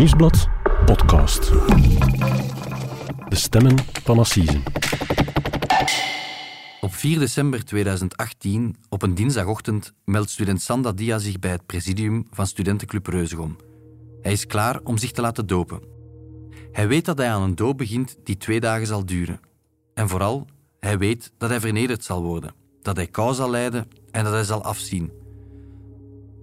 Nieuwsblad podcast. De stemmen van Assise. Op 4 december 2018, op een dinsdagochtend, meldt student Sanda Dia zich bij het presidium van Studentenclub Reuzegom. Hij is klaar om zich te laten dopen. Hij weet dat hij aan een doop begint die twee dagen zal duren. En vooral, hij weet dat hij vernederd zal worden, dat hij kou zal lijden en dat hij zal afzien.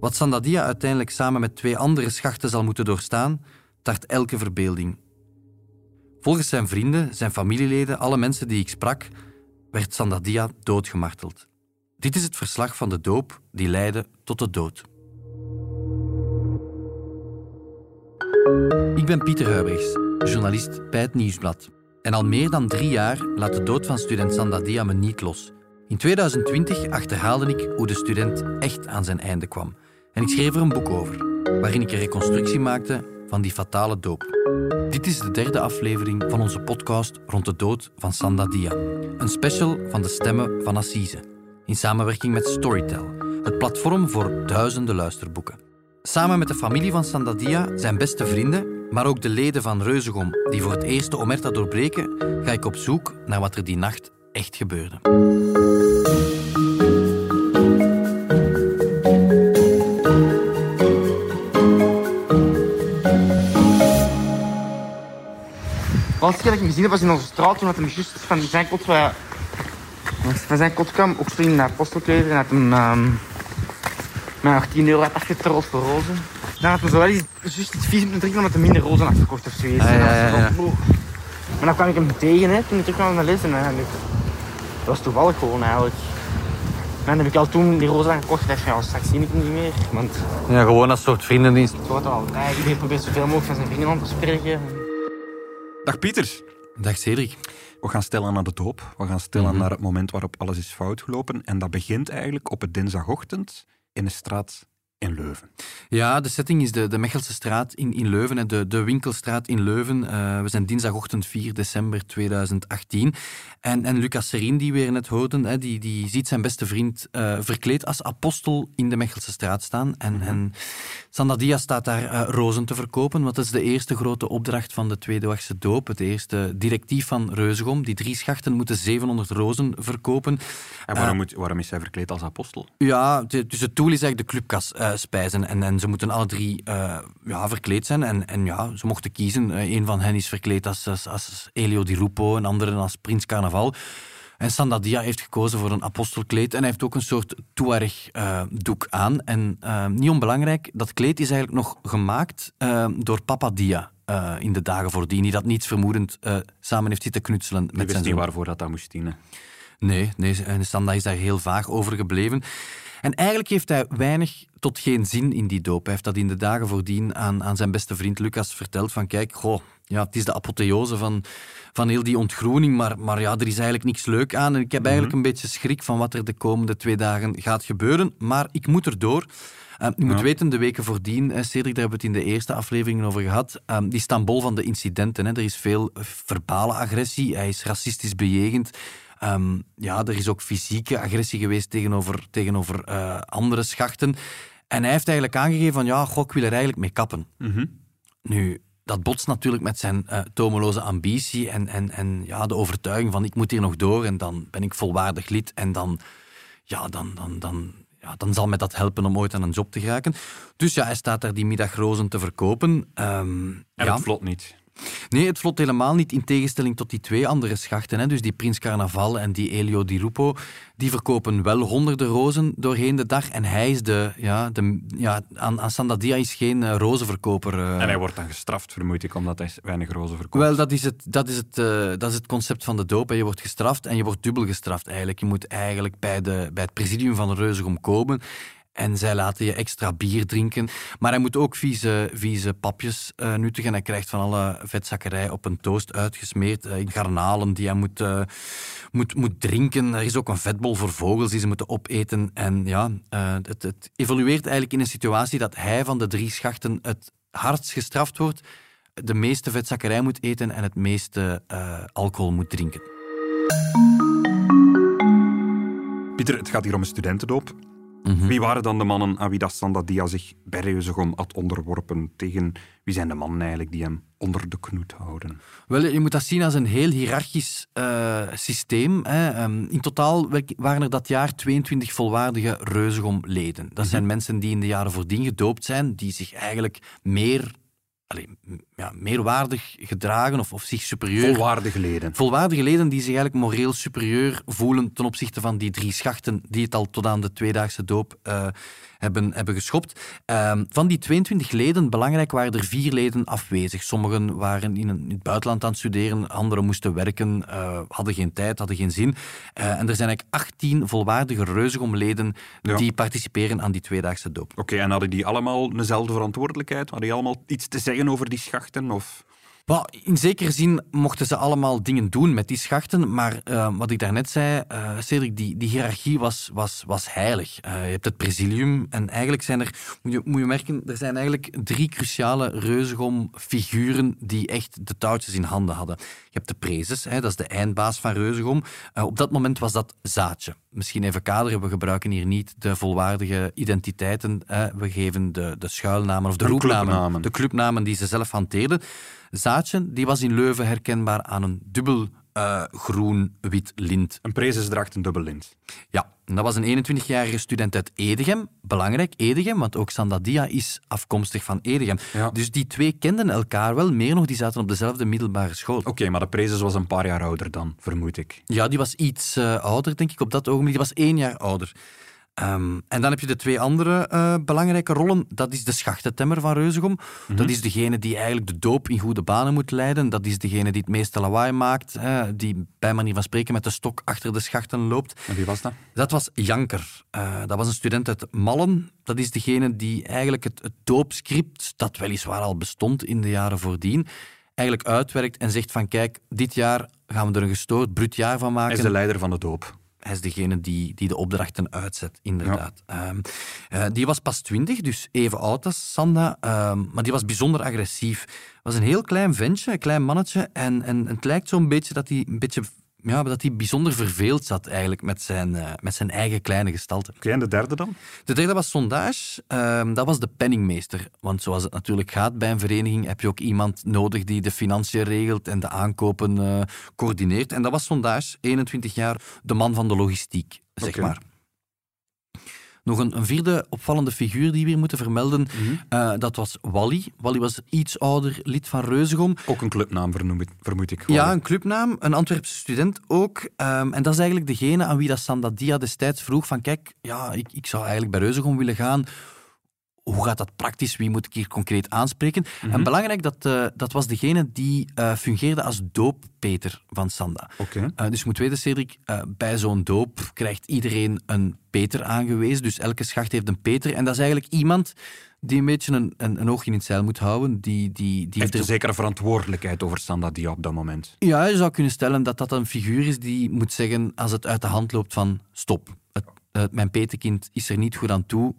Wat Sandadia uiteindelijk samen met twee andere schachten zal moeten doorstaan, tart elke verbeelding. Volgens zijn vrienden, zijn familieleden, alle mensen die ik sprak, werd Sandadia doodgemarteld. Dit is het verslag van de doop die leidde tot de dood. Ik ben Pieter Huibrechts, journalist bij het Nieuwsblad. En al meer dan drie jaar laat de dood van student Sandadia me niet los. In 2020 achterhaalde ik hoe de student echt aan zijn einde kwam. En ik schreef er een boek over, waarin ik een reconstructie maakte van die fatale doop. Dit is de derde aflevering van onze podcast rond de dood van Sanda Dia. Een special van de stemmen van Assise. In samenwerking met Storytel, het platform voor duizenden luisterboeken. Samen met de familie van Sanda Dia, zijn beste vrienden, maar ook de leden van Reuzegom die voor het eerst de omerta doorbreken, ga ik op zoek naar wat er die nacht echt gebeurde. Laatste keer dat ik hem gezien heb was in onze straat toen hij juist van zijn kot, eh, van zijn kot kwam, ook zo in de apostelkleder en had hem um, nog 10 euro had afgetrold voor rozen. Dan had hij zo wel eens juist iets vies moeten drinken omdat hij minder rozen had gekocht of zoiets. Ah, ja. Maar dan kwam ik hem tegen hè, toen ik terug kwam naar de les en eh, dat was toevallig gewoon eigenlijk. En dan heb ik al toen die rozen gekocht en dacht van ja, straks zie ik hem niet meer. Want Ja, gewoon als soort vriendendienst. het wordt al, nee, iedereen probeert zoveel mogelijk van zijn vrienden aan te spreken. Dag Pieter. Dag Cedric. We gaan stilaan naar de doop. We gaan stilaan Mhm. naar het moment waarop alles is fout gelopen. En dat begint eigenlijk op het dinsdagochtend in een straat in Leuven. Ja, de setting is de, de Mechelse straat in, in Leuven, de, de winkelstraat in Leuven. Eh, we zijn dinsdagochtend 4 december 2018. En, en Lucas Serien, die we net hoorden, hè, die, die ziet zijn beste vriend eh, verkleed als apostel in de Mechelse straat staan. En, en Sandadia staat daar eh, rozen te verkopen, want dat is de eerste grote opdracht van de Tweede Wachse doop. Het eerste directief van Reuzegom. Die drie schachten moeten 700 rozen verkopen. En waarom, moet, waarom is hij verkleed als apostel? Ja, de- dus het doel is eigenlijk de clubkas eh, spijzen. En, en ze moeten alle drie eh, ja, verkleed zijn. En, en ja, ze mochten kiezen. Eh, een van hen is verkleed als, als, als Elio Di Rupo, een andere als Prins Carnaval. En Sandadia heeft gekozen voor een apostelkleed. En hij heeft ook een soort Tuareg-doek aan. En eh, niet onbelangrijk, dat kleed is eigenlijk nog gemaakt eh, door Papa Dia. eh, in de dagen voordien, die dat niets vermoedend eh, samen heeft zitten knutselen Ik met wist zijn niet zoon. waarvoor dat, dat moest dienen. Nee, nee is daar heel vaag over gebleven. En eigenlijk heeft hij weinig tot geen zin in die doop. Hij heeft dat in de dagen voordien aan, aan zijn beste vriend Lucas verteld. Van kijk, goh, ja, het is de apotheose van, van heel die ontgroening, maar, maar ja, er is eigenlijk niks leuk aan. En ik heb eigenlijk een beetje schrik van wat er de komende twee dagen gaat gebeuren. Maar ik moet erdoor. Uh, je moet Ja. weten, de weken voordien, eh, Cedric, daar hebben we het in de eerste aflevering over gehad, eh, die staan bol van de incidenten. Hè. Er is veel verbale agressie, hij is racistisch bejegend. Ehm, ja, er is ook fysieke agressie geweest tegenover, tegenover eh, andere schachten. En hij heeft eigenlijk aangegeven van, ja, goh, ik wil er eigenlijk mee kappen. Mhm. Nu, dat botst natuurlijk met zijn eh, tomeloze ambitie en, en, en ja, de overtuiging van ik moet hier nog door en dan ben ik volwaardig lid en dan, ja, dan, dan, dan, ja, dan zal mij dat helpen om ooit aan een job te geraken. Dus ja, hij staat daar die middag rozen te verkopen. Ehm, En ja. het vlot niet. Nee, het vlot helemaal niet, in tegenstelling tot die twee andere schachten. Hè. Dus die Prins Carnaval en die Elio Di Rupo, die verkopen wel honderden rozen doorheen de dag. En hij is de, ja, de ja, aan, aan Sandadia is geen eh, rozenverkoper. eh. En hij wordt dan gestraft, vermoed ik, omdat hij weinig rozen verkoopt. Wel, dat is, het, dat, is het, eh, dat is het concept van de doop. hè. Je wordt gestraft en je wordt dubbel gestraft eigenlijk. Je moet eigenlijk bij, de, bij het presidium van de Reuzegom komen en zij laten je extra bier drinken. Maar hij moet ook vieze, vieze papjes eh, nuttigen. Hij krijgt van alle vetzakkerij op een toast uitgesmeerd. in garnalen die hij moet, eh, moet, moet drinken. Er is ook een vetbol voor vogels die ze moeten opeten. En ja, het, het evolueert eigenlijk in een situatie dat hij van de drie schachten het hardst gestraft wordt de meeste vetzakkerij moet eten en het meeste alcohol moet drinken. Pieter, het gaat hier om een studentendoop. Mhm. Wie waren dan de mannen aan wie dat Sandadia zich bij Reuzegom had onderworpen? Tegen wie zijn de mannen eigenlijk die hem onder de knoet houden? Wel, je moet dat zien als een heel hiërarchisch eh, systeem. Hè. Ehm, in totaal waren er dat jaar 22 volwaardige Reuzegom-leden. Dat zijn mensen die in de jaren voordien gedoopt zijn, die zich eigenlijk meer, allee, ja, meerwaardig gedragen of, of zich superieur... Volwaardige leden. Volwaardige leden die zich eigenlijk moreel superieur voelen ten opzichte van die drie schachten die het al tot aan de tweedaagse doop eh, hebben, hebben geschopt. Ehm, van die 22 leden, belangrijk, waren er vier leden afwezig. Sommigen waren in, een- in het buitenland aan het studeren, anderen moesten werken, eh, hadden geen tijd, hadden geen zin. Eh, en er zijn eigenlijk 18 volwaardige reuzegomleden Ja. die participeren aan die tweedaagse doop. Oké, en hadden die allemaal dezelfde verantwoordelijkheid? Hadden die allemaal iets te zeggen over die schachten? Of... In zekere zin mochten ze allemaal dingen doen met die schachten, maar eh, wat ik daarnet zei, eh Cedric, die, die hiërarchie was, was, was heilig. Eh, je hebt het presilium en eigenlijk zijn er, moet je, moet je merken, er zijn eigenlijk drie cruciale reuzegom-figuren die echt de touwtjes in handen hadden. Je hebt de prezes, hè, dat is de eindbaas van reuzegom. Op dat moment was dat zaadje. Misschien even kaderen, we gebruiken hier niet de volwaardige identiteiten. hè. we geven de, de schuilnamen of de En roepnamen, clubnamen. de clubnamen die ze zelf hanteerden. Zaadje, die was in Leuven herkenbaar aan een dubbel eh, groen-wit lint. Een prezes draagt een dubbel lint. Ja, en dat was een 21-jarige student uit Edegem. Belangrijk, Edegem, want ook Sandadia is afkomstig van Edegem. Ja. Dus die twee kenden elkaar wel, meer nog, die zaten op dezelfde middelbare school. Oké, maar de prezes was een paar jaar ouder dan, vermoed ik. Ja, die was iets eh, ouder, denk ik, op dat ogenblik. Die was één jaar ouder. Ehm, en dan heb je de twee andere eh, belangrijke rollen. Dat is de schachtentemmer van Reuzegom. Dat is degene die eigenlijk de doop in goede banen moet leiden. Dat is degene die het meeste lawaai maakt. hè, die bij manier van spreken met de stok achter de schachten loopt. En wie was dat? Dat was Janker. Eh, dat was een student uit Mallen. Dat is degene die eigenlijk het, het doopscript, dat weliswaar al bestond in de jaren voordien, eigenlijk uitwerkt en zegt van kijk, dit jaar gaan we er een gestoord, bruut jaar van maken. Hij is de leider van de doop. Hij is degene die, die de opdrachten uitzet, inderdaad. Ehm, eh, die was pas twintig, dus even oud als Sanda, ehm, maar die was bijzonder agressief. was een heel klein ventje, een klein mannetje, en, en het lijkt zo'n beetje dat hij een beetje... Ja, dat hij bijzonder verveeld zat eigenlijk met zijn, eh, met zijn eigen kleine gestalte. Oké, en de derde dan? De derde was Sondage. Ehm, dat was de penningmeester. Want zoals het natuurlijk gaat bij een vereniging, heb je ook iemand nodig die de financiën regelt en de aankopen eh, coördineert. En dat was Sondage, 21 jaar, de man van de logistiek, zeg maar. Nog een, een vierde opvallende figuur die we hier moeten vermelden, eh, dat was Wally. Wally was iets ouder lid van Reuzegom. Ook een clubnaam, ik- vermoed ik. Ja, een clubnaam, een Antwerpse student ook. Ehm, en dat is eigenlijk degene aan wie dat Sandadia destijds vroeg van kijk, ja, ik, ik zou eigenlijk bij Reuzegom willen gaan. Hoe gaat dat praktisch? Wie moet ik hier concreet aanspreken? En belangrijk, dat, eh, dat was degene die eh, fungeerde als dooppeter van Sanda. Eh, dus je moet weten, Cedric, bij zo'n doop krijgt iedereen een peter aangewezen. Dus elke schacht heeft een peter. En dat is eigenlijk iemand die een beetje een, een, een oogje in het zeil moet houden. Die, die, die heeft er- een zekere verantwoordelijkheid over Sandadia op dat moment. ja, je zou kunnen stellen dat dat een figuur is die moet zeggen als het uit de hand loopt van stop. Het, het- mijn petekind is er niet goed aan toe,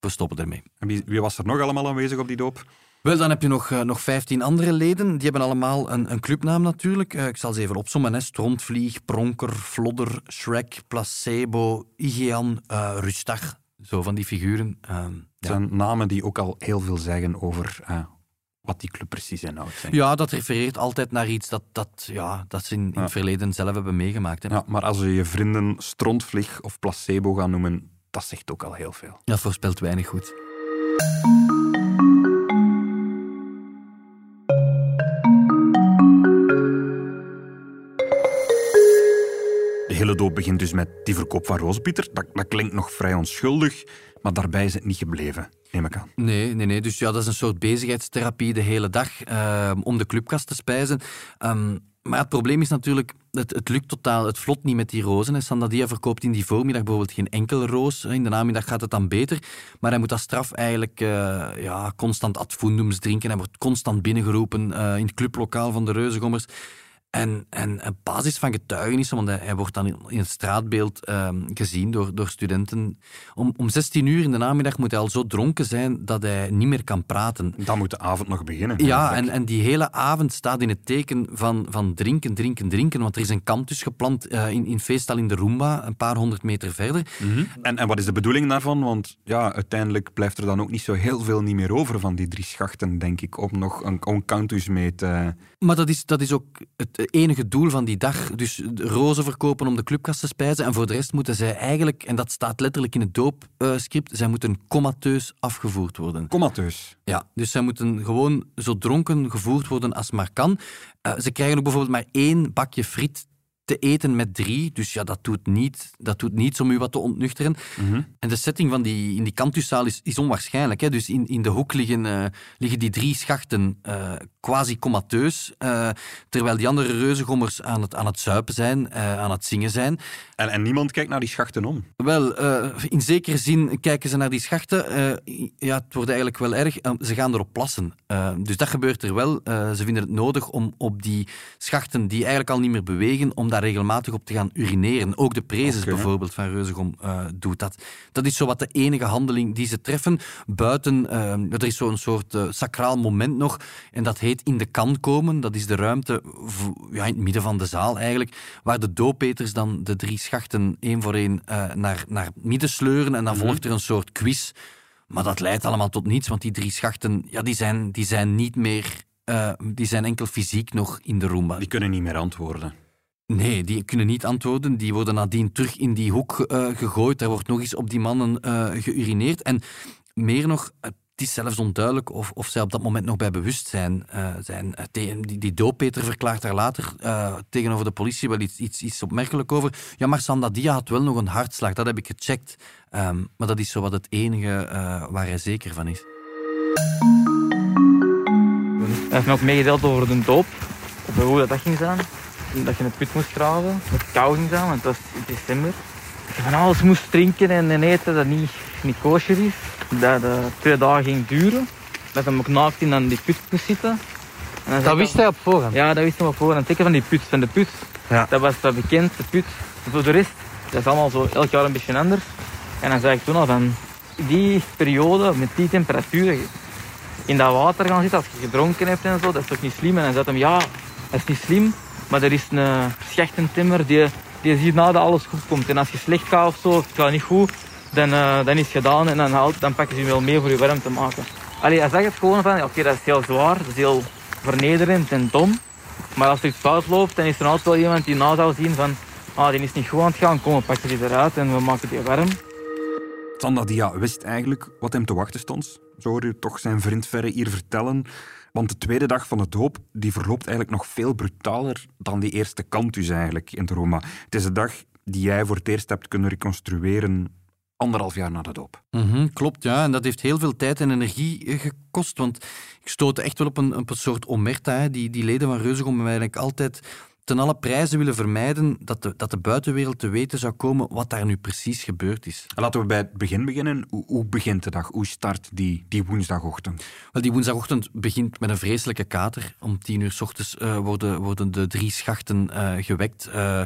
we stoppen ermee. En wie, wie was er nog allemaal aanwezig op die doop? Wel, dan heb je nog, eh, nog 15 andere leden. Die hebben allemaal een, een clubnaam natuurlijk. Eh, ik zal ze even opzommen. Hè. Strontvlieg, Pronker, Flodder, Shrek, Placebo, Igean, eh Rustag. Zo van die figuren. Ehm, Het ja. zijn namen die ook al heel veel zeggen over eh, wat die club precies inhoudt. ja, dat refereert altijd naar iets dat, dat, ja, dat ze in, in Ja. het verleden zelf hebben meegemaakt. Hè. Ja, maar als je je vrienden strontvlieg of placebo gaan noemen, dat zegt ook al heel veel. Dat voorspelt weinig goed. De hele doop begint dus met die verkoop van roosbitter. Dat, dat klinkt nog vrij onschuldig, maar daarbij is het niet gebleven, neem ik aan. Nee, nee, nee. Dus ja, dat is een soort bezigheidstherapie de hele dag eh, om de clubkast te spijzen. Ehm, maar het probleem is natuurlijk, het, het lukt totaal, het vlot niet met die rozen. En Sandadia verkoopt in die voormiddag bijvoorbeeld geen enkele roos. In de namiddag gaat het dan beter. Maar hij moet als straf eigenlijk eh, ja, constant ad fundums drinken. Hij wordt constant binnengeroepen eh, in het clublokaal van de Reuzengommers. En, en op basis van getuigenissen, want hij, hij wordt dan in, in het straatbeeld ehm, gezien door, door studenten. Om, om 16 uur in de namiddag moet hij al zo dronken zijn dat hij niet meer kan praten. Dan moet de avond nog beginnen. Ja, en, en die hele avond staat in het teken van, van drinken, drinken, drinken. Want er is een campus geplant eh, in, in Feestal in de Roomba, een paar honderd meter verder. Mhm. en, en wat is de bedoeling daarvan? Want ja, uiteindelijk blijft er dan ook niet zo heel veel niet meer over van die drie schachten, denk ik, om nog een, cantus mee te... Maar dat is, dat is ook het enige doel van die dag. Dus rozen verkopen om de clubkast te spijzen. En voor de rest moeten zij eigenlijk, en dat staat letterlijk in het doopscript, zij moeten comateus afgevoerd worden. Comateus. Ja, dus zij moeten gewoon zo dronken gevoerd worden als maar kan. Eh, ze krijgen ook bijvoorbeeld maar één bakje friet te eten met drie. Dus ja, dat doet, niet, dat doet niets om u wat te ontnuchteren. En de setting van die, in die kantuszaal is, is onwaarschijnlijk. Hè? Dus in, in de hoek liggen, eh, liggen die drie schachten eh, quasi comateus, eh, terwijl die andere reuzengommers aan het, aan het zuipen zijn, aan het zingen zijn. En, en niemand kijkt naar die schachten om. Wel, in zekere zin kijken ze naar die schachten. Ja, het wordt eigenlijk wel erg. Ze gaan erop plassen. Dus dat gebeurt er wel. Ze vinden het nodig om op die schachten, die eigenlijk al niet meer bewegen, om daar regelmatig op te gaan urineren. Ook de prezes bijvoorbeeld van Reuzegom eh, doet dat. Dat is zo wat de enige handeling die ze treffen. Buiten, eh, er is zo'n soort eh, sacraal moment nog, en dat heet in de kan komen. Dat is de ruimte ja, in het midden van de zaal eigenlijk, waar de doopeters dan de drie schachten één voor één naar, naar midden sleuren en dan volgt er een soort quiz. Maar dat leidt allemaal tot niets, want die drie schachten ja, die zijn, die zijn niet meer... die zijn enkel fysiek nog in de Roomba. Die kunnen niet meer antwoorden. Nee, die kunnen niet antwoorden. Die worden nadien terug in die hoek eh, gegooid. Er wordt nog eens op die mannen eh, geurineerd. En meer nog, het is zelfs onduidelijk of, of zij op dat moment nog bij bewustzijn eh, zijn. Die, die dooppeter verklaart daar later tegenover de politie wel iets, iets, iets opmerkelijk over. Ja, maar Sandadia had wel nog een hartslag, dat heb ik gecheckt. Ehm, maar dat is zo wat het enige waar hij zeker van is. Hij heeft me ook meegedeeld over de doop. Over hoe dat, dat ging zijn. Dat je in het put moest graven. Dat het koud ging zijn, want het was in december. Dat je van alles moest drinken en, en eten dat niet, niet kosher is. Dat het twee dagen ging duren. Dat hij ook naakt in aan die put moest zitten. En Dat wist hij op voorhand. Ja, dat wist hij op voorhand. Zeker van die put. Van de put. Ja. Dat was dat bekend, de put. Voor de rest, dat is allemaal zo elk jaar een beetje anders. En dan zei ik toen al van, die periode met die temperatuur, in dat water gaan zitten als je gedronken hebt en zo, dat is toch niet slim? En dan zei hij, ja, dat is niet slim, maar er is een schachtentimmer die, die ziet na dat alles goed komt. En als je slecht gaat of zo, het gaat niet goed, dan, eh, dan is het gedaan en dan, haalt, dan pakken ze je wel mee voor je warm te maken. Allee, hij zag het gewoon van, oké, dat is heel zwaar, dat is heel vernederend en dom. Maar als er iets fout loopt, dan is er altijd wel iemand die na zou zien van, ah, die is niet goed aan het gaan, kom, we pakken die eruit en we maken die warm. Sandadia wist eigenlijk wat hem te wachten stond. Zo hoor je toch zijn vriend Verre hier vertellen. Want de tweede dag van de doop die verloopt eigenlijk nog veel brutaler dan die eerste kantus eigenlijk in Roma. Het is de dag die jij voor het eerst hebt kunnen reconstrueren anderhalf jaar na de doop. Mhm, klopt, ja. En dat heeft heel veel tijd en energie eh, gekost. Want ik stootte echt wel op een, een soort omerta. Hè. Die, die leden van Reuzegom hebben eigenlijk altijd ten alle prijzen willen vermijden dat de, dat de buitenwereld te weten zou komen wat daar nu precies gebeurd is. Laten we bij het begin beginnen. Hoe, hoe begint de dag? Hoe start die, die woensdagochtend? Wel, die woensdagochtend begint met een vreselijke kater. Om tien uur s ochtends eh, worden, worden de drie schachten eh, gewekt. Eh,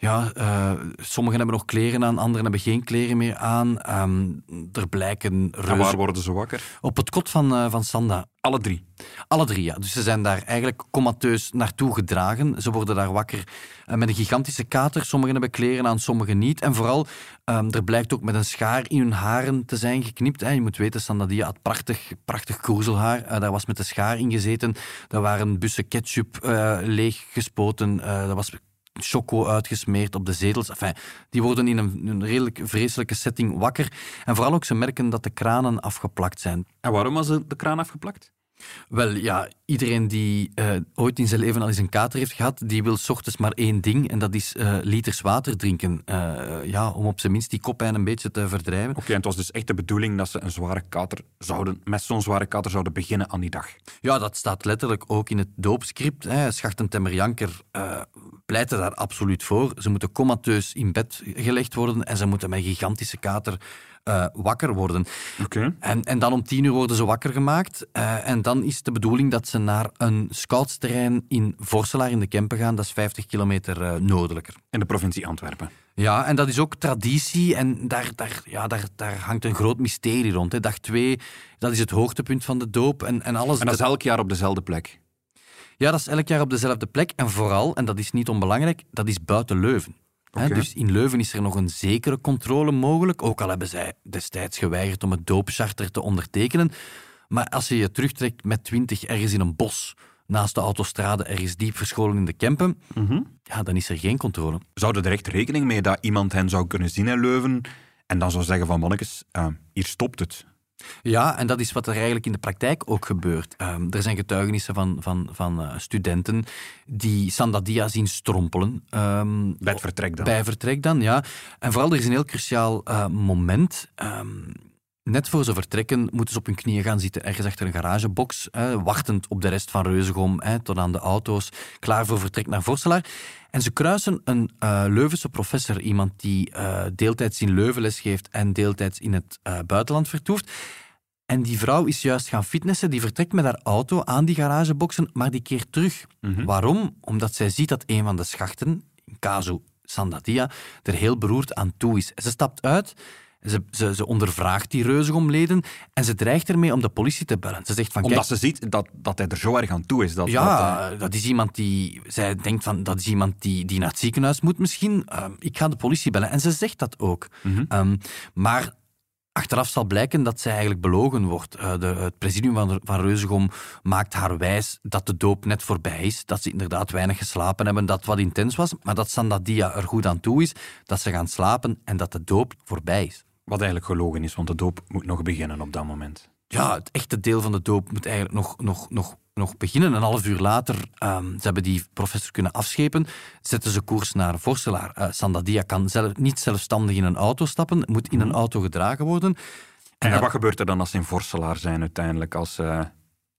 ja, eh, sommigen hebben nog kleren aan, anderen hebben geen kleren meer aan. Ehm, er blijken En reuzen... waar worden ze wakker? Op het kot van, eh, van Sanda. Alle drie. Alle drie, ja. Dus ze zijn daar eigenlijk comateus naartoe gedragen. Ze worden daar wakker eh, met een gigantische kater. Sommigen hebben kleren aan, sommigen niet. En vooral, ehm, er blijkt ook met een schaar in hun haren te zijn geknipt. Hè. Je moet weten, Sandadia had prachtig, prachtig kroezelhaar. Eh, daar was met de schaar in gezeten. Daar waren bussen ketchup leeggespoten. Daar was choco uitgesmeerd op de zetels. Enfin, die worden in een, een redelijk vreselijke setting wakker. En vooral ook, ze merken dat de kranen afgeplakt zijn. En waarom was de, de kraan afgeplakt? Wel ja, iedereen die eh, ooit in zijn leven al eens een kater heeft gehad, die wil 's ochtends maar één ding en dat is eh, liters water drinken. Eh, ja, om op zijn minst die koppijn een beetje te verdrijven. Oké, en het was dus echt de bedoeling dat ze een zware kater zouden, met zo'n zware kater zouden beginnen aan die dag. Ja, dat staat letterlijk ook in het doopscript. Hè. Schachtentemmer Janker eh, pleiten daar absoluut voor. Ze moeten comateus in bed gelegd worden en ze moeten met gigantische kater uh, wakker worden. En, en dan om tien uur worden ze wakker gemaakt. Uh, en dan is de bedoeling dat ze naar een scoutsterrein in Vorselaar in de Kempen gaan. Dat is 50 kilometer uh, noordelijker. In de provincie Antwerpen. Ja, en dat is ook traditie en daar, daar, ja, daar, daar hangt een groot mysterie rond. Hè. Dag twee, dat is het hoogtepunt van de doop en, en alles. En dat is elk jaar op dezelfde plek? Ja, dat is elk jaar op dezelfde plek. En vooral, en dat is niet onbelangrijk, dat is buiten Leuven. Okay. dus in Leuven is er nog een zekere controle mogelijk, ook al hebben zij destijds geweigerd om het doopcharter te ondertekenen. Maar als je je terugtrekt met twintig ergens in een bos, naast de autostrade, ergens diep verscholen in de Kempen, mm -hmm. ja, dan is er geen controle. Zouden er echt rekening mee dat iemand hen zou kunnen zien in Leuven en dan zou zeggen van mannetjes, uh, hier stopt het. Ja, en dat is wat er eigenlijk in de praktijk ook gebeurt. Um, er zijn getuigenissen van, van, van uh, studenten die Sandadia zien strompelen. Um, bij het vertrek dan? Bij vertrek dan, ja. En vooral, er is een heel cruciaal uh, moment. Um, net voor ze vertrekken moeten ze op hun knieën gaan zitten, ergens achter een garagebox, eh, wachtend op de rest van Reuzegom, eh, tot aan de auto's, klaar voor vertrek naar Vorselaar. En ze kruisen een uh, Leuvense professor, iemand die uh, deeltijds in Leuven les geeft en deeltijds in het uh, buitenland vertoeft. En die vrouw is juist gaan fitnessen, die vertrekt met haar auto aan die garageboxen, maar die keert terug. Mm -hmm. Waarom? Omdat zij ziet dat een van de schachten, Kazu Sandatia, er heel beroerd aan toe is. Ze stapt uit ze, ze, ze, ondervraagt die reuzegomleden en ze dreigt ermee om de politie te bellen. Ze zegt van, Omdat kijk, ze ziet dat, dat hij er zo erg aan toe is. Dat, ja, dat, dat, is iemand die... Zij denkt van, dat is iemand die, die naar het ziekenhuis moet misschien. Uh, ik ga de politie bellen. En ze zegt dat ook. Mm -hmm. um, maar achteraf zal blijken dat zij eigenlijk belogen wordt. Uh, de, het presidium van, van Reuzegom maakt haar wijs dat de doop net voorbij is. Dat ze inderdaad weinig geslapen hebben, dat het wat intens was. Maar dat Sandadia er goed aan toe is. Dat ze gaan slapen en dat de doop voorbij is. Wat eigenlijk gelogen is, want de doop moet nog beginnen op dat moment. Ja, het echte deel van de doop moet eigenlijk nog, nog, nog, nog beginnen. Een half uur later, um, ze hebben die professor kunnen afschepen, zetten ze koers naar Vorselaar. Uh, Sandadia kan zelf, niet zelfstandig in een auto stappen, moet in een auto gedragen worden. En, en wat gebeurt er dan als ze in Vorselaar zijn uiteindelijk, als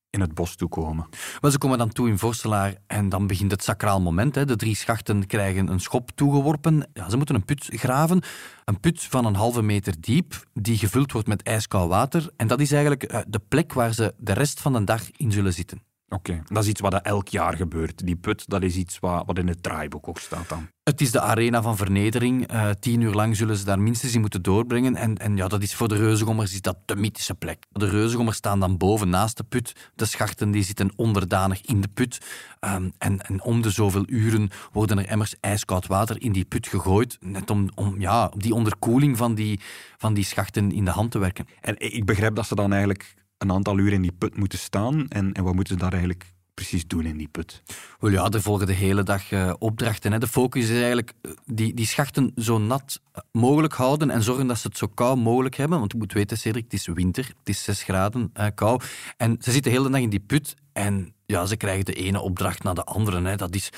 in het bos toekomen? Wel, ze komen dan toe in Vorselaar en dan begint het sacraal moment. Hè. De drie schachten krijgen een schop toegeworpen. Ja, ze moeten een put graven. Een put van een halve meter diep, die gevuld wordt met ijskoud water. En dat is eigenlijk de plek waar ze de rest van de dag in zullen zitten. Oké, okay. dat is iets wat elk jaar gebeurt. Die put, dat is iets wat, wat in het draaiboek ook staat dan. Het is de arena van vernedering. Uh, tien uur lang zullen ze daar minstens in moeten doorbrengen. En, en ja, dat is voor de reuzengommers is dat de mythische plek. De reuzengommers staan dan boven naast de put. De schachten die zitten onderdanig in de put. Um, en, en om de zoveel uren worden er emmers ijskoud water in die put gegooid. Net om, om ja, die onderkoeling van die, van die schachten in de hand te werken. En ik begrijp dat ze dan eigenlijk een aantal uur in die put moeten staan. En, en wat moeten ze daar eigenlijk precies doen in die put? Wel ja, er volgen de hele dag uh, opdrachten. Hè. De focus is eigenlijk die, die schachten zo nat mogelijk houden en zorgen dat ze het zo koud mogelijk hebben. Want je moet weten, Cedric, het is winter, het is 6 graden uh, kou. En ze zitten de hele dag in die put en ja, ze krijgen de ene opdracht na de andere. Hè. Dat is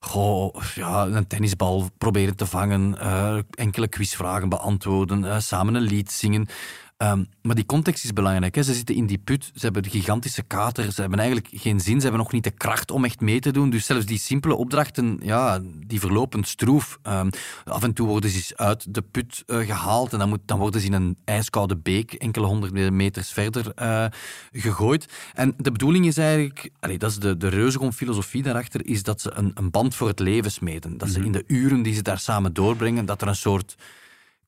goh, ja, een tennisbal proberen te vangen, enkele quizvragen beantwoorden, samen een lied zingen. Um, maar die context is belangrijk. Hè. Ze zitten in die put, ze hebben de gigantische kater, ze hebben eigenlijk geen zin, ze hebben nog niet de kracht om echt mee te doen. Dus zelfs die simpele opdrachten, ja, die verlopen stroef. Um, af en toe worden ze uit de put uh, gehaald en dan, moet, dan worden ze in een ijskoude beek enkele honderden meters verder uh, gegooid. En de bedoeling is eigenlijk, allee, dat is de, de reuzegom-filosofie daarachter, is dat ze een, een band voor het leven smeden. Dat ze in de uren die ze daar samen doorbrengen, dat er een soort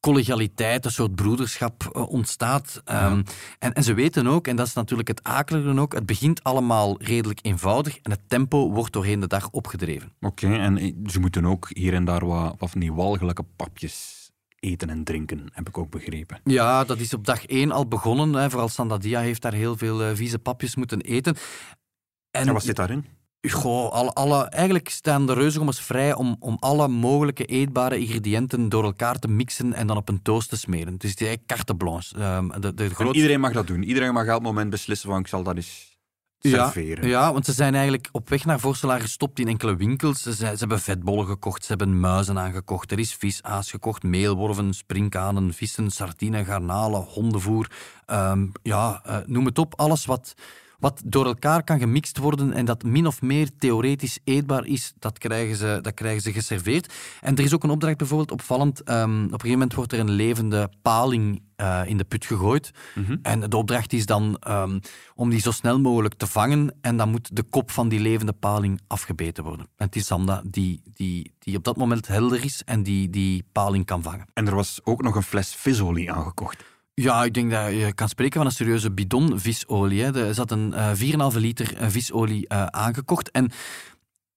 collegialiteit, een soort broederschap uh, ontstaat. Ja. Um, en, en ze weten ook, en dat is natuurlijk het akelige ook, het begint allemaal redelijk eenvoudig en het tempo wordt doorheen de dag opgedreven. Oké, okay, en ze moeten ook hier en daar wat, wat van die walgelijke papjes eten en drinken, heb ik ook begrepen. Ja, dat is op dag één al begonnen. Hè. Vooral Sandadia heeft daar heel veel uh, vieze papjes moeten eten. En, en wat zit daarin? Goh, alle, alle, eigenlijk staan de reuzengommers vrij om, om alle mogelijke eetbare ingrediënten door elkaar te mixen en dan op een toast te smeren. Dus het is eigenlijk carte blanche. Um, de, de grootste... Iedereen mag dat doen. Iedereen mag op elk moment beslissen van ik zal dat eens serveren. Ja, ja, want ze zijn eigenlijk op weg naar Vorselaar gestopt in enkele winkels. Ze, ze, hebben vetbollen gekocht, ze hebben muizen aangekocht. Er is visaas gekocht, meelworven, springkanen, vissen, sardine, garnalen, hondenvoer. Um, ja, uh, noem het op. Alles wat wat door elkaar kan gemixt worden en dat min of meer theoretisch eetbaar is, dat krijgen ze, dat krijgen ze geserveerd. En er is ook een opdracht bijvoorbeeld opvallend. Um, op een gegeven moment wordt er een levende paling uh, in de put gegooid. Mhm. En de opdracht is dan um, om die zo snel mogelijk te vangen. En dan moet de kop van die levende paling afgebeten worden. En het is Sanda die, die, die op dat moment helder is en die die paling kan vangen. En er was ook nog een fles visolie aangekocht. Ja, ik denk dat je kan spreken van een serieuze bidon visolie. Er zat een uh, 4,5 liter uh, visolie uh, aangekocht. En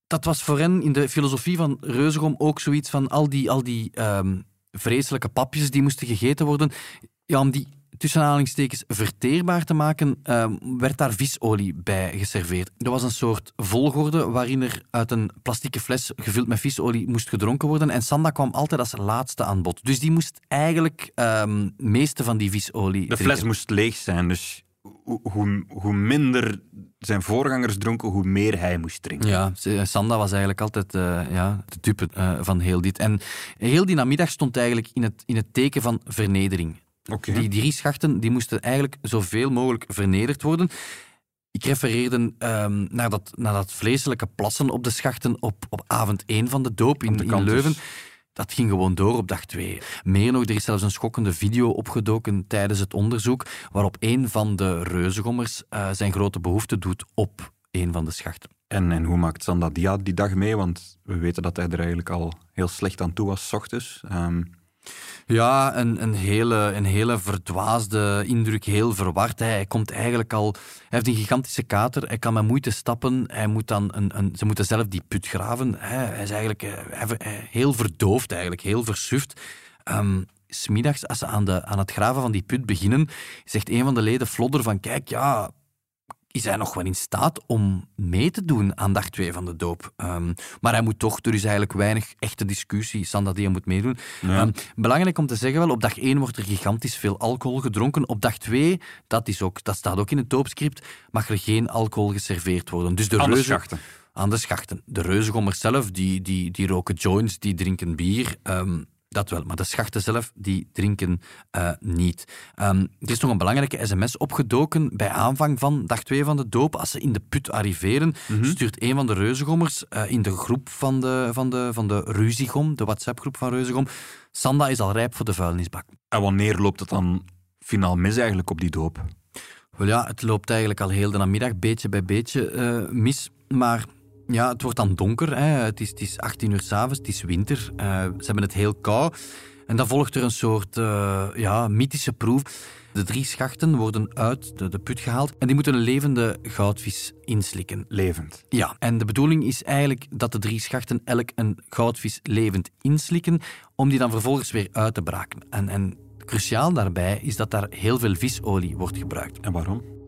dat was voor hen in de filosofie van Reuzegom ook zoiets van al die, al die um, vreselijke papjes die moesten gegeten worden. Ja, om die tussen aanhalingstekens verteerbaar te maken, uh, werd daar visolie bij geserveerd. Er was een soort volgorde waarin er uit een plastieke fles gevuld met visolie moest gedronken worden. En Sanda kwam altijd als laatste aan bod. Dus die moest eigenlijk um, meeste van die visolie. De fles moest leeg zijn, dus hoe, hoe minder zijn voorgangers dronken, hoe meer hij moest drinken. Ja, Sanda was eigenlijk altijd uh, ja, de type uh, van heel dit. En heel die namiddag stond eigenlijk in het, in het teken van vernedering. Okay. Die drie schachten die moesten eigenlijk zoveel mogelijk vernederd worden. Ik refereerde um, naar, dat, naar dat vleeselijke plassen op de schachten op, op avond 1 van de doop in, de in Leuven. Dat ging gewoon door op dag 2. Meer nog, er is zelfs een schokkende video opgedoken tijdens het onderzoek, waarop een van de reuzengommers uh, zijn grote behoefte doet op een van de schachten. En, en hoe maakt Sandadia die dag mee? Want we weten dat hij er eigenlijk al heel slecht aan toe was, s ochtends. Um, ja, een, een, hele, een hele verdwaasde indruk, heel verward. Hij komt eigenlijk al... Hij heeft een gigantische kater, hij kan met moeite stappen. Hij moet dan een, een, ze moeten zelf die put graven. Hij is eigenlijk heel verdoofd, eigenlijk, heel versuft. Um, smiddags, als ze aan, de, aan het graven van die put beginnen, zegt een van de leden Flodder van kijk, ja, is hij nog wel in staat om mee te doen aan dag 2 van de doop. Um, maar hij moet toch, er is eigenlijk weinig echte discussie, Sanda die moet meedoen. Ja. Um, belangrijk om te zeggen wel, op dag 1 wordt er gigantisch veel alcohol gedronken. Op dag 2, dat, is ook, dat staat ook in het doopscript, mag er geen alcohol geserveerd worden. Dus de aan reuzen, de schachten. Aan de schachten. De reuzengommers zelf, die, die, die roken joints, die drinken bier. Um, dat wel, maar de schachten zelf, die drinken uh, niet. Um, er is nog een belangrijke sms opgedoken bij aanvang van dag 2 van de doop. Als ze in de put arriveren, Mhm. mm -hmm. stuurt een van de reuzengommers uh, in de groep van de, van de, van de Ruziegom, de WhatsApp-groep van Reuzegom, Sanda is al rijp voor de vuilnisbak. En wanneer loopt het dan finaal mis eigenlijk op die doop? Wel ja, het loopt eigenlijk al heel de namiddag, beetje bij beetje, uh, mis. Maar ja, het wordt dan donker. Hè. Het, is, het is 18 uur s'avonds, het is winter. Uh, ze hebben het heel koud. En dan volgt er een soort uh, ja, mythische proef. De drie schachten worden uit de, de, put gehaald en die moeten een levende goudvis inslikken. Levend? Ja, en de bedoeling is eigenlijk dat de drie schachten elk een goudvis levend inslikken, om die dan vervolgens weer uit te braken. En, en cruciaal daarbij is dat daar heel veel visolie wordt gebruikt. En waarom?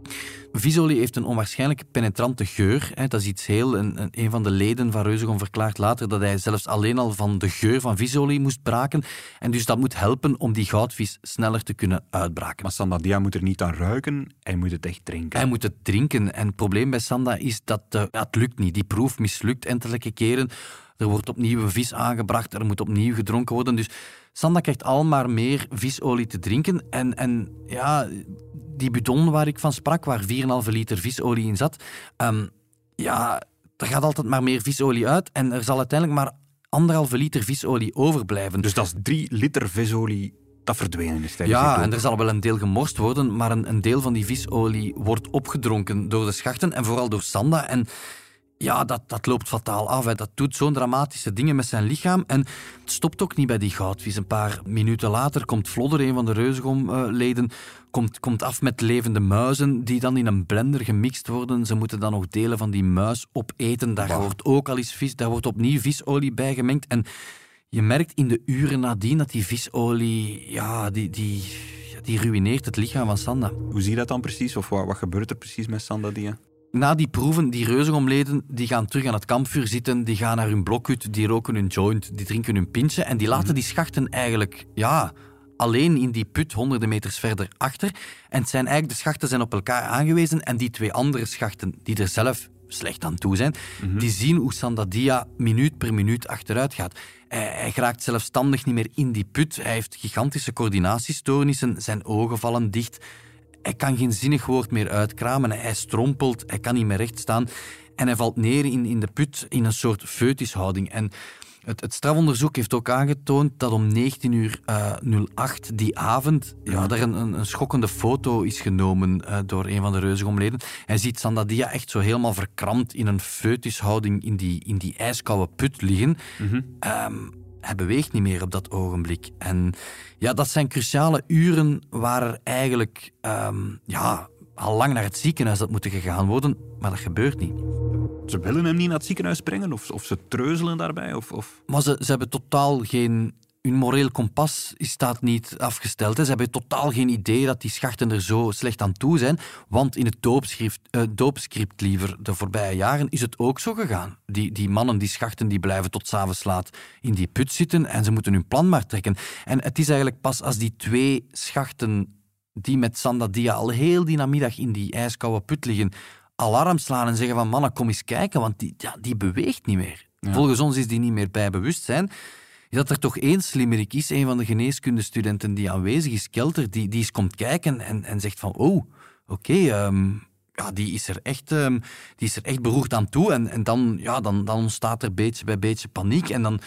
Visolie heeft een onwaarschijnlijk penetrante geur. Dat is iets heel... Een, een van de leden van Reuzegom verklaart later dat hij zelfs alleen al van de geur van visolie moest braken. En dus dat moet helpen om die goudvis sneller te kunnen uitbraken. Maar Sandadia moet er niet aan ruiken, hij moet het echt drinken. Hij moet het drinken. En het probleem bij Sanda is dat uh, het lukt niet. Die proef mislukt enkele keren. Er wordt opnieuw een vis aangebracht, er moet opnieuw gedronken worden. Dus Sanda krijgt al maar meer visolie te drinken. En, en ja, die bidon waar ik van sprak, waar 4,5 liter visolie in zat, um, ja, er gaat altijd maar meer visolie uit en er zal uiteindelijk maar anderhalve liter visolie overblijven. Dus dat is 3 liter visolie dat verdwenen is tijdens Ja, en er zal wel een deel gemorst worden, maar een, een deel van die visolie wordt opgedronken door de schachten en vooral door Sanda. En ja, dat, dat loopt fataal af. Hè. Dat doet zo'n dramatische dingen met zijn lichaam. En het stopt ook niet bij die goudvis. Een paar minuten later komt Flodder, een van de reuzegomleden, komt, komt af met levende muizen die dan in een blender gemixt worden. Ze moeten dan nog delen van die muis opeten. Daar wow. wordt ook al eens vis, daar wordt opnieuw visolie bij gemengd. En je merkt in de uren nadien dat die visolie, ja, die... die die ruïneert het lichaam van Sanda. Hoe zie je dat dan precies? Of wat, wat gebeurt er precies met Sanda die? Na die proeven, die reuzengomleden, die gaan terug aan het kampvuur zitten, die gaan naar hun blokhut, die roken hun joint, die drinken hun pintje en die laten die schachten eigenlijk, ja, alleen in die put honderden meters verder achter. En het zijn eigenlijk, de schachten zijn op elkaar aangewezen en die twee andere schachten, die er zelf slecht aan toe zijn, mm -hmm. die zien hoe Sandadia minuut per minuut achteruit gaat. Hij, hij geraakt zelfstandig niet meer in die put, hij heeft gigantische coördinatiestoornissen, zijn ogen vallen dicht hij kan geen zinnig woord meer uitkramen. Hij strompelt, hij kan niet meer recht staan. En hij valt neer in, in de put in een soort feutushouding. En het, het strafonderzoek heeft ook aangetoond dat om 19 uur uh, 08 die avond ja, er een, een, schokkende foto is genomen uh, door een van de reuzegomleden. Hij ziet Sandadia echt zo helemaal verkrampt in een feutushouding in die, in die ijskoude put liggen. Mm hij beweegt niet meer op dat ogenblik. En ja, dat zijn cruciale uren waar er eigenlijk um, ja, al lang naar het ziekenhuis had moeten gegaan worden, maar dat gebeurt niet. Ze willen hem niet naar het ziekenhuis brengen of, of ze treuzelen daarbij? Of, of... Maar ze, ze hebben totaal geen hun moreel kompas staat niet afgesteld. Hè. Ze hebben totaal geen idee dat die schachten er zo slecht aan toe zijn. Want in het doopscript, uh, doopscript liever, de voorbije jaren, is het ook zo gegaan. Die, die mannen, die schachten, die blijven tot s'avonds laat in die put zitten en ze moeten hun plan maar trekken. En het is eigenlijk pas als die twee schachten die met Sandadia al heel die namiddag in die ijskoude put liggen, alarm slaan en zeggen van mannen, kom eens kijken, want die, ja, die beweegt niet meer. Volgens ons is die niet meer bij bewustzijn dat er toch één slimmerik is, een van de geneeskundestudenten die aanwezig is, Kelter, die, die eens komt kijken en, en zegt van, oh, oké, ehm, ja, die is er echt, um, die is er echt beroerd aan toe. En, en dan, ja, dan, dan ontstaat er beetje bij beetje paniek. En dan,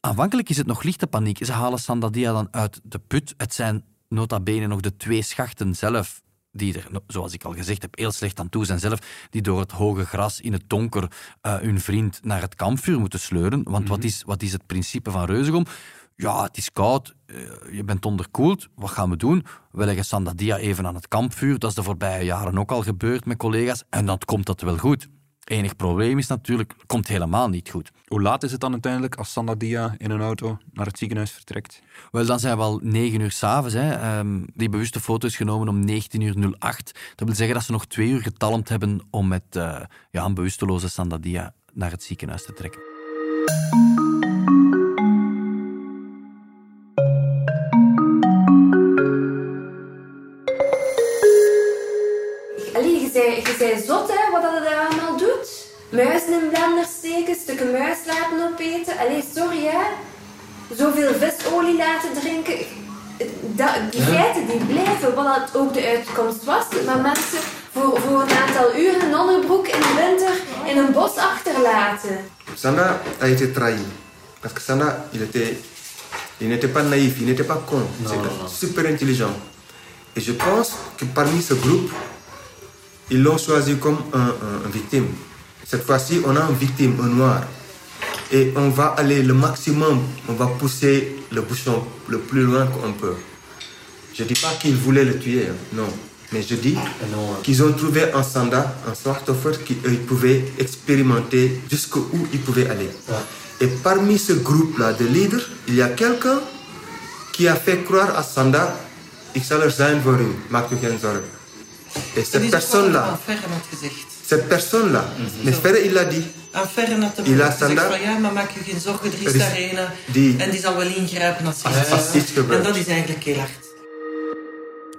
aanvankelijk is het nog lichte paniek. Ze halen Sandadia dan uit de put. Het zijn nota bene nog de twee schachten zelf die er, zoals ik al gezegd heb, heel slecht aan toe zijn zelf, die door het hoge gras in het donker uh, hun vriend naar het kampvuur moeten sleuren. Want wat, mhm. is, wat is het principe van Reuzegom? Ja, het is koud, uh, je bent onderkoeld, wat gaan we doen? We leggen Sandadia even aan het kampvuur. Dat is de voorbije jaren ook al gebeurd met collega's. En dan komt dat wel goed. Enig probleem is natuurlijk, komt helemaal niet goed. Hoe laat is het dan uiteindelijk als Sandadia in een auto naar het ziekenhuis vertrekt? Wel, dan zijn we al 9 uur s'avonds. Um, die bewuste foto is genomen om 19 uur 08. Dat wil zeggen dat ze nog twee uur getalmd hebben om met uh, ja, een bewusteloze Sandadia naar het ziekenhuis te trekken. Allee, je zei, je zei zot, hè, wat dat allemaal doet. Muizen in blender steken, stukken muis laten opeten. Allee, sorry, hè zoveel visolie laten drinken. Dat, die feiten die blijven, wat dat ook de uitkomst was. Maar mensen voor, voor een aantal uren een onderbroek in de winter in een bos achterlaten. Sanda a été trahi. Parce que Sanda, il était, il n'était pas naïf, il n'était pas con. C'était super intelligent. Et je pense que parmi ce groupe, ils l'ont choisi comme un, un, un victime. Cette fois-ci, on a une victime, un noir. Et on va aller le maximum, on va pousser le bouchon le plus loin qu'on peut. Je ne dis pas qu'ils voulaient le tuer, hein, non. Mais je dis qu'ils ont trouvé un sanda, un smartphone qu'ils pouvaient expérimenter jusqu'où ils pouvaient aller. Et parmi ce groupe-là de leaders, il y a quelqu'un qui a fait croire à Sanda, ik zal er zijn voor u, maak u geen zorgen. Et cette personne-là, cette personne-là, mais Ferre, il l'a dit, naar de boer. Zegt van ja, maar maak je geen zorgen, er is daar een. Die, en die zal wel ingrijpen als, als, als iets gebeurt. En dat is eigenlijk heel hard.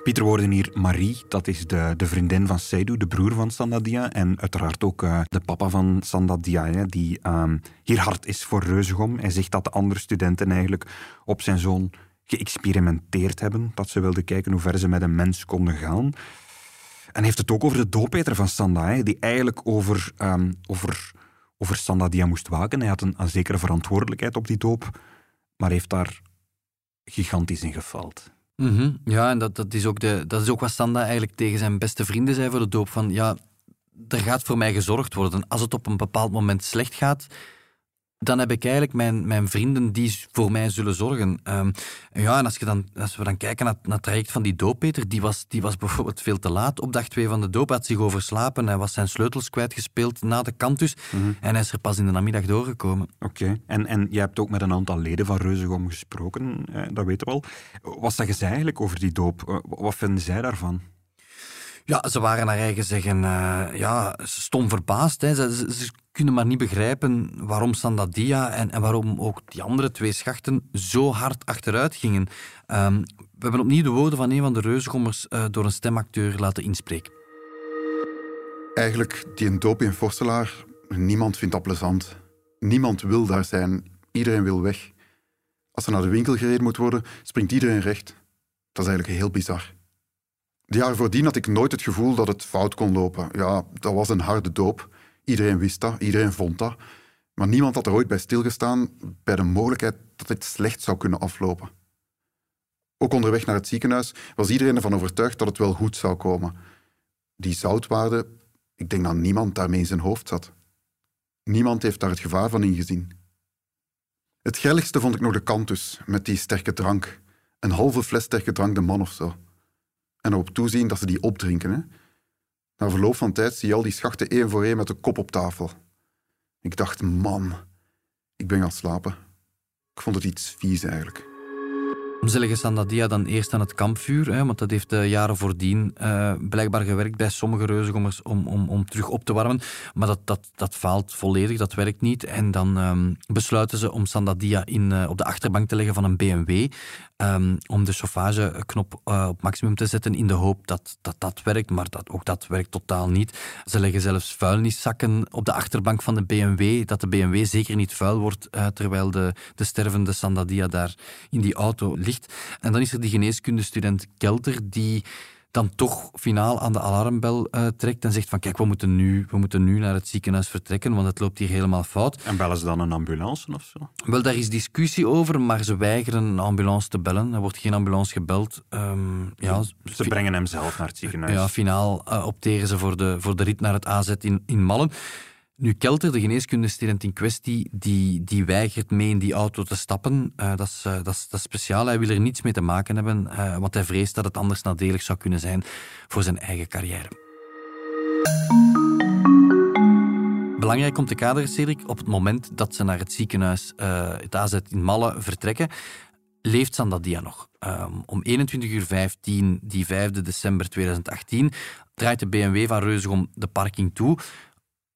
Pieter woorden hier Marie, dat is de, de vriendin van Seydou, de broer van Sandadia. En uiteraard ook uh, de papa van Sandadia, hè, die uh, hier hard is voor Reuzegom. Hij zegt dat de andere studenten eigenlijk op zijn zoon geëxperimenteerd hebben. Dat ze wilden kijken hoe ver ze met een mens konden gaan. En heeft het ook over de dooppeter van Sanda, hè, die eigenlijk over, um, over over Sandadia moest waken. Hij had een, zekere verantwoordelijkheid op die doop, maar heeft daar gigantisch in gefaald. Mm Ja, en dat, dat, is ook de, dat is ook wat Sanda eigenlijk tegen zijn beste vrienden zei voor de doop. Van ja, er gaat voor mij gezorgd worden. Als het op een bepaald moment slecht gaat, dan heb ik eigenlijk mijn, mijn vrienden die voor mij zullen zorgen. Um, ja, en als, je dan, als we dan kijken naar, naar het traject van die dooppeter, die was, die was bijvoorbeeld veel te laat op dag twee van de doop, had zich overslapen, hij was zijn sleutels kwijtgespeeld na de kantus mm en hij is er pas in de namiddag doorgekomen. Oké, en, en jij hebt ook met een aantal leden van Reuzegom gesproken, dat weten we al. Wat zeggen zij eigenlijk over die doop? Wat vinden zij daarvan? Ja, ze waren naar eigen zeggen uh, ja, stom verbaasd. Hè. Ze, ze, kunnen maar niet begrijpen waarom Sandadia en, en waarom ook die andere twee schachten zo hard achteruit gingen. Um, we hebben opnieuw de woorden van een van de reuzegommers uh, door een stemacteur laten inspreken. Eigenlijk, die doop in Forstelaar, niemand vindt dat plezant. Niemand wil daar zijn. Iedereen wil weg. Als er naar de winkel gereden moet worden, springt iedereen recht. Dat is eigenlijk heel bizar. De jaren voordien had ik nooit het gevoel dat het fout kon lopen. Ja, dat was een harde doop. Iedereen wist dat, iedereen vond dat. Maar niemand had er ooit bij stilgestaan bij de mogelijkheid dat dit slecht zou kunnen aflopen. Ook onderweg naar het ziekenhuis was iedereen ervan overtuigd dat het wel goed zou komen. Die zoutwaarde, ik denk dat niemand daarmee in zijn hoofd zat. Niemand heeft daar het gevaar van ingezien. Het grilligste vond ik nog de kantus, met die sterke drank. Een halve fles sterke drank de man of zo. En erop toezien dat ze die opdrinken. Hè. Na verloop van tijd zie je al die schachten één voor één met de kop op tafel. Ik dacht, man, ik ben gaan slapen. Ik vond het iets vies eigenlijk. Ze leggen Sandadia dan eerst aan het kampvuur, hè, want dat heeft de jaren voordien uh, blijkbaar gewerkt bij sommige reuzengommers om, om, om terug op te warmen. Maar dat, dat, dat faalt volledig, dat werkt niet. En dan um, besluiten ze om Sandadia in, uh, op de achterbank te leggen van een BMW. Um, om de chauffageknop op maximum te zetten in de hoop dat dat, dat werkt, maar dat, ook dat werkt totaal niet. Ze leggen zelfs vuilniszakken op de achterbank van de BMW, dat de BMW zeker niet vuil wordt, terwijl de, de stervende Sandadia daar in die auto ligt. En dan is er die geneeskundestudent Kelter, die dan toch finaal aan de alarmbel uh, trekt en zegt van kijk, we moeten, nu, we moeten nu naar het ziekenhuis vertrekken, want het loopt hier helemaal fout. En bellen ze dan een ambulance of zo? Wel, daar is discussie over, maar ze weigeren een ambulance te bellen. Er wordt geen ambulance gebeld. Um, ja, ze brengen hem zelf naar het ziekenhuis. Ja, finaal uh, opteren ze voor de, voor de rit naar het AZ in, in Mallen. Nu, Kelter, de geneeskundestudent in kwestie, die, die weigert mee in die auto te stappen. Uh, dat, is, dat, is, dat speciaal. Hij wil er niets mee te maken hebben, uh, want hij vreest dat het anders nadelig zou kunnen zijn voor zijn eigen carrière. Belangrijk om te kaderen, Cedric, op het moment dat ze naar het ziekenhuis, het AZ in Malle, vertrekken, leeft Sandadia nog. Um, om 21.15 uur, die 5 december 2018, draait de BMW van Reuzegom de parking toe.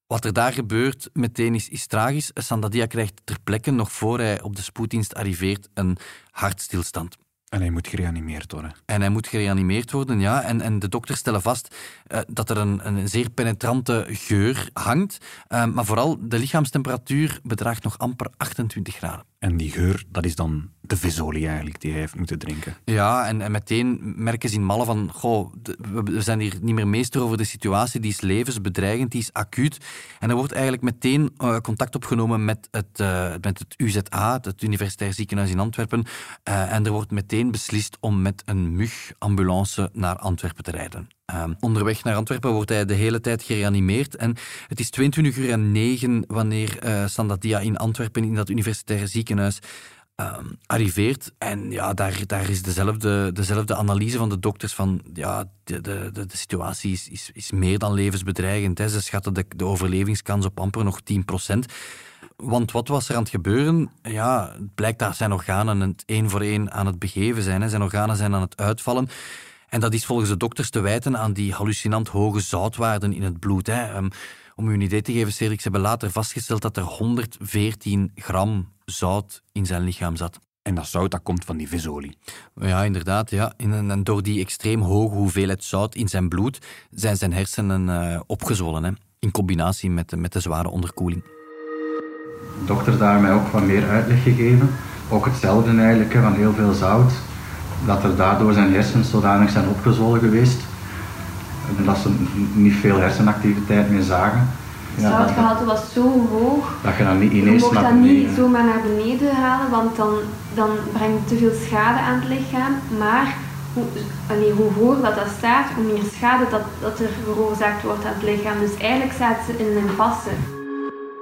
Wat er daar gebeurt meteen is, is tragisch. Sandadia krijgt ter plekke, nog voor hij op de spoeddienst arriveert, een hartstilstand. En hij moet gereanimeerd worden. En hij moet gereanimeerd worden, ja. En, en de dokters stellen vast uh, dat er een, een zeer penetrante geur hangt. Uh, maar vooral de lichaamstemperatuur bedraagt nog amper 28 graden. En die geur, dat is dan de visolie eigenlijk die hij heeft moeten drinken. Ja, en, en meteen merken ze in Malle van, goh, we zijn hier niet meer meester over de situatie, die is levensbedreigend, die is acuut. En er wordt eigenlijk meteen uh, contact opgenomen met het, uh, met het UZA, het Universitair Ziekenhuis in Antwerpen. Uh, en er wordt meteen beslist om met een MUG-ambulance naar Antwerpen te rijden. Uh, onderweg naar Antwerpen wordt hij de hele tijd gereanimeerd. En het is 22 uur en 9 wanneer uh, Sandadia in Antwerpen in dat universitaire ziekenhuis uh, arriveert. En ja, daar, daar is dezelfde, dezelfde analyse van de dokters van ja, de, de, de, situatie is, is, is meer dan levensbedreigend. Hè. Ze schatten de, de overlevingskans op amper nog 10% Want wat was er aan het gebeuren? Ja, het blijkt dat zijn organen het één voor één aan het begeven zijn. Zijn organen zijn aan het uitvallen. En dat is volgens de dokters te wijten aan die hallucinant hoge zoutwaarden in het bloed. Hè. Um, om u een idee te geven, Cedric, ze hebben later vastgesteld dat er 114 gram zout in zijn lichaam zat. En dat zout dat komt van die visolie. Ja, inderdaad. Ja. En door die extreem hoge hoeveelheid zout in zijn bloed zijn zijn hersenen uh, opgezwollen. Hè. In combinatie met de, met de zware onderkoeling. De dokter daar mij ook wat meer uitleg gegeven. Ook hetzelfde eigenlijk, van heel veel zout dat er daardoor zijn hersens zodanig zijn opgezwollen geweest en dat ze niet veel hersenactiviteit meer zagen. Het ja, zoutgehalte was zo hoog. Dat je dan niet ineens Je mocht dat niet zomaar naar beneden halen, want dan, dan brengt het te veel schade aan het lichaam. Maar hoe, allee, hoe hoger dat, dat staat, hoe meer schade dat, dat er veroorzaakt wordt aan het lichaam. Dus eigenlijk staat ze in een impasse.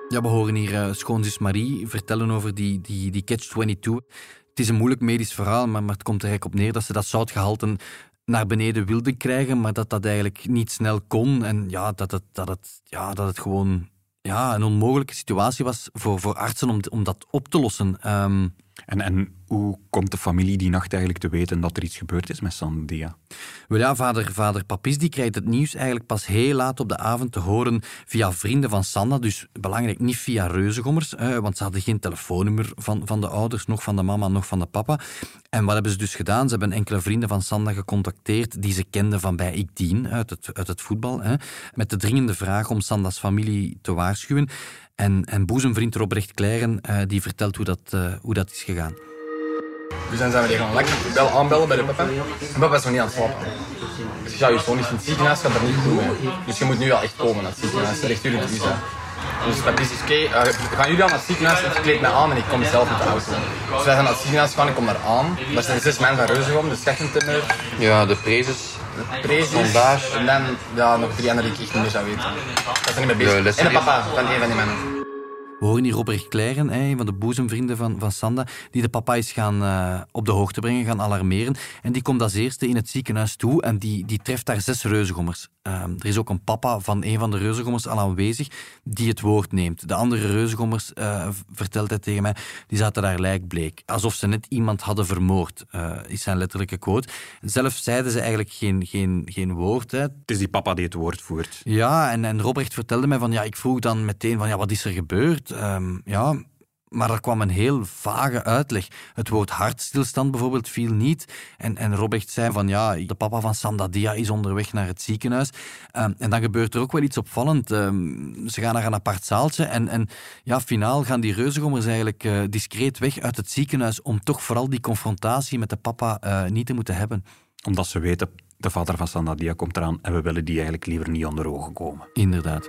Ja, we horen hier uh, schoonzus Marie vertellen over die, die, die catch-22. Het is een moeilijk medisch verhaal, maar, maar het komt er eigenlijk op neer dat ze dat zoutgehalte naar beneden wilden krijgen, maar dat dat eigenlijk niet snel kon. En ja, dat het, dat het, ja, dat het gewoon ja, een onmogelijke situatie was voor, voor artsen om, om dat op te lossen. Um, en, en hoe komt de familie die nacht eigenlijk te weten dat er iets gebeurd is met Sandia? Ja, vader, vader Papis die krijgt het nieuws eigenlijk pas heel laat op de avond te horen via vrienden van Sanda. Dus belangrijk, niet via reuzengommers, hè, want ze hadden geen telefoonnummer van, van de ouders, nog van de mama, nog van de papa. En wat hebben ze dus gedaan? Ze hebben enkele vrienden van Sanda gecontacteerd die ze kenden van bij Ik Dien, uit het, uit het voetbal, met de dringende vraag om Sanda's familie te waarschuwen. En, en boezemvriend Robrecht Kleiren uh, die vertelt hoe dat, uh, hoe dat is gegaan. Dus dan zijn we die gaan lekker bel aanbellen bij de papa. En papa is nog niet aan het slapen. Dus ja, je zoon is in het ziekenhuis, gaat er niet goed mee. Dus je moet nu al echt komen naar het ziekenhuis. Dat ligt jullie visa. Dus dat is oké, okay, uh, gaan jullie al naar het ziekenhuis, ik kleed mij aan en ik kom zelf met de auto. Dus wij gaan naar het ziekenhuis gaan, ik kom daar aan. Daar zijn zes mensen van Reuzegom, de Scheffentimmer. Ja, de prezes. De prezes. En dan ja, nog drie andere die ik echt niet meer zou weten. Dat zijn niet mee bezig. en de papa van een van die mannen. We horen hier Robert Clairen, een van de boezemvrienden van, van Sanda, die de papa is gaan uh, op de hoogte brengen, gaan alarmeren. En die komt als eerste in het ziekenhuis toe en die, die treft daar zes reuzengommers. Uh, er is ook een papa van een van de reuzengommers al aanwezig die het woord neemt. De andere reuzengommers, uh, vertelt hij tegen mij, die zaten daar lijkbleek. Alsof ze net iemand hadden vermoord, is zijn letterlijke quote. Zelf zeiden ze eigenlijk geen, geen, geen woord. Hè. Het is die papa die het woord voert. Ja, en, en Robert vertelde mij van, ja, ik vroeg dan meteen van, ja, wat is er gebeurd? Um, ja, maar er kwam een heel vage uitleg. Het woord hartstilstand bijvoorbeeld viel niet. En, en Robert zei van ja, de papa van Sandadia is onderweg naar het ziekenhuis. Um, en dan gebeurt er ook wel iets opvallend. Um, ze gaan naar een apart zaaltje en, en ja, finaal gaan die reuzengommers eigenlijk uh, discreet weg uit het ziekenhuis om toch vooral die confrontatie met de papa uh, niet te moeten hebben. Omdat ze weten, de vader van Sandadia komt eraan en we willen die eigenlijk liever niet onder ogen komen. Inderdaad.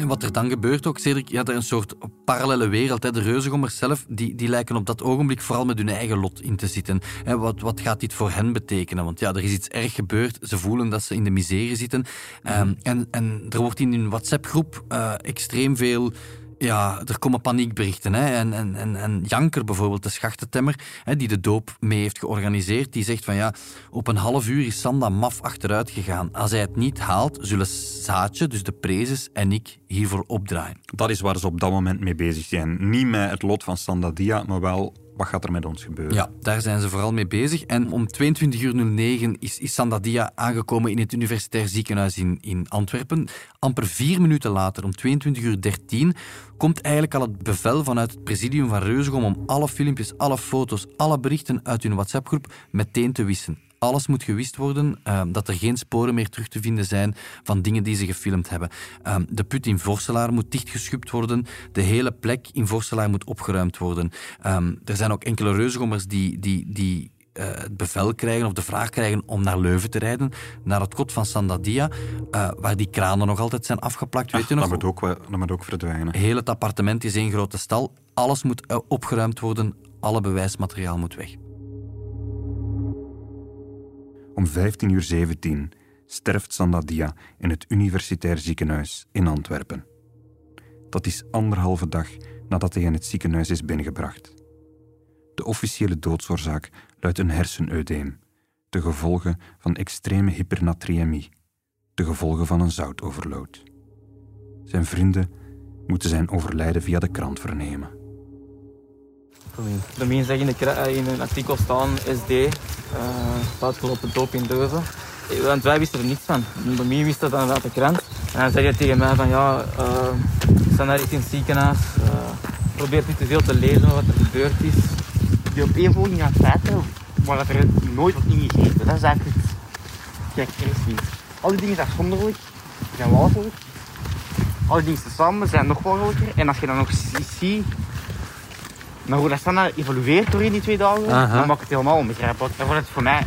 En wat er dan gebeurt ook, Cedric, ja, er is een soort parallele wereld. Hè. De reuzengommers zelf, die, die lijken op dat ogenblik vooral met hun eigen lot in te zitten. Hè, wat, wat gaat dit voor hen betekenen? Want ja, er is iets erg gebeurd. Ze voelen dat ze in de miserie zitten. Um, en, en er wordt in hun WhatsApp-groep uh, extreem veel ja, er komen paniekberichten. Hè. En, en, en, en Janker bijvoorbeeld, de schachtentemmer, hè, die de doop mee heeft georganiseerd, die zegt van ja, op een half uur is Sanda maf achteruit gegaan. Als hij het niet haalt, zullen Zaatje, dus de prezes, en ik hiervoor opdraaien. Dat is waar ze op dat moment mee bezig zijn. Niet met het lot van Sanda Dia, maar wel wat gaat er met ons gebeuren? Ja, daar zijn ze vooral mee bezig. En om 22.09 uur is, is Sandadia aangekomen in het Universitair Ziekenhuis in, in Antwerpen. Amper vier minuten later, om 22.13 uur 13, komt eigenlijk al het bevel vanuit het presidium van Reuzegom om alle filmpjes, alle foto's, alle berichten uit hun WhatsApp-groep meteen te wissen alles moet gewist worden, ehm, dat er geen sporen meer terug te vinden zijn van dingen die ze gefilmd hebben. Ehm, de put in Vorselaar moet dichtgeschupt worden, de hele plek in Vorselaar moet opgeruimd worden. Ehm, er zijn ook enkele reuzengommers die, die, die uh, het bevel krijgen of de vraag krijgen om naar Leuven te rijden, naar het kot van Sandadia, uh, waar die kranen nog altijd zijn afgeplakt. Weet je nog? Dat moet, ook, dat moet ook verdwijnen. Heel het appartement is één grote stal. Alles moet uh, opgeruimd worden, alle bewijsmateriaal moet weg. Om 15.17 uur 17 sterft Sandadia in het Universitair Ziekenhuis in Antwerpen. Dat is anderhalve dag nadat hij in het ziekenhuis is binnengebracht. De officiële doodsoorzaak luidt een hersenedeem, de gevolgen van extreme hypernatriëmie, de gevolgen van een zoutoverload. Zijn vrienden moeten zijn overlijden via de krant vernemen. De in, de, eh, in een artikel staan SD, uh, uitgelopen doop in Leuven. Want wij wisten er niets van. De mij wist dat dan uit de krant. En dan zei hij tegen mij van ja, uh, daar in het ziekenhuis. Probeer niet te veel te lezen wat er gebeurd is. Die opeenvolging aan feiten, maar er nooit wordt ingegrepen. Dat is eigenlijk het gekkennis Al die dingen zijn afzonderlijk, zijn walgelijk. Al die dingen samen zijn nog walgelijker. En als je dan nog ziet maar hoe dat dan evolueert door in die twee dagen, Aha. dan maakt het helemaal onbegrijpelijk. Dan wordt het voor mij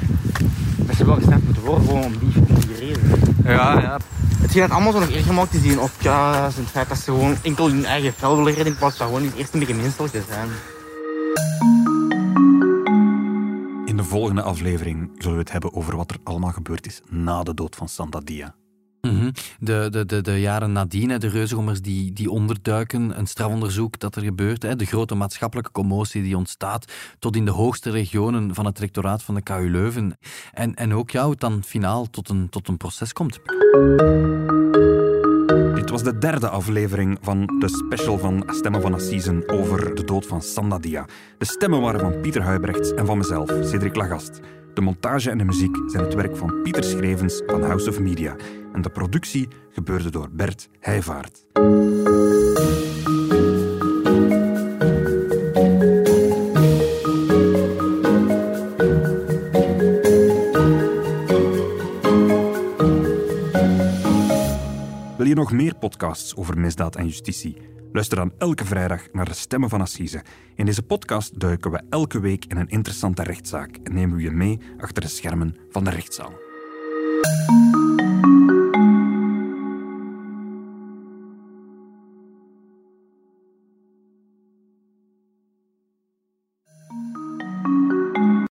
dat ze wel gestraft moeten worden gewoon om die, om die reden. Ja, ja. Hetgeen dat allemaal zo nog erg gemaakt is die op ja, is het feit dat ze gewoon enkel hun eigen vel willen redden in plaats van gewoon eerst een beetje menselijk te zijn. In de volgende aflevering zullen we het hebben over wat er allemaal gebeurd is na de dood van Mhm. de, de, de, de, jaren nadien, de reuzengommers die, die onderduiken, een strafonderzoek dat er gebeurt, de grote maatschappelijke commotie die ontstaat, tot in de hoogste regionen van het rectoraat van de KU Leuven. En, en ook jou dan finaal tot een, tot een proces komt. Dit was de derde aflevering van de special van Stemmen van Assisen over de dood van Sandadia. De stemmen waren van Pieter Huibrechts en van mezelf, Cedric Lagast. De montage en de muziek zijn het werk van Pieter Schrevens van House of Media. En de productie gebeurde door Bert Heijvaart. Wil je nog meer podcasts over misdaad en justitie? Luister dan elke vrijdag naar de Stemmen van Assise. In deze podcast duiken we elke week in een interessante rechtszaak en nemen we je mee achter de schermen van de rechtszaal.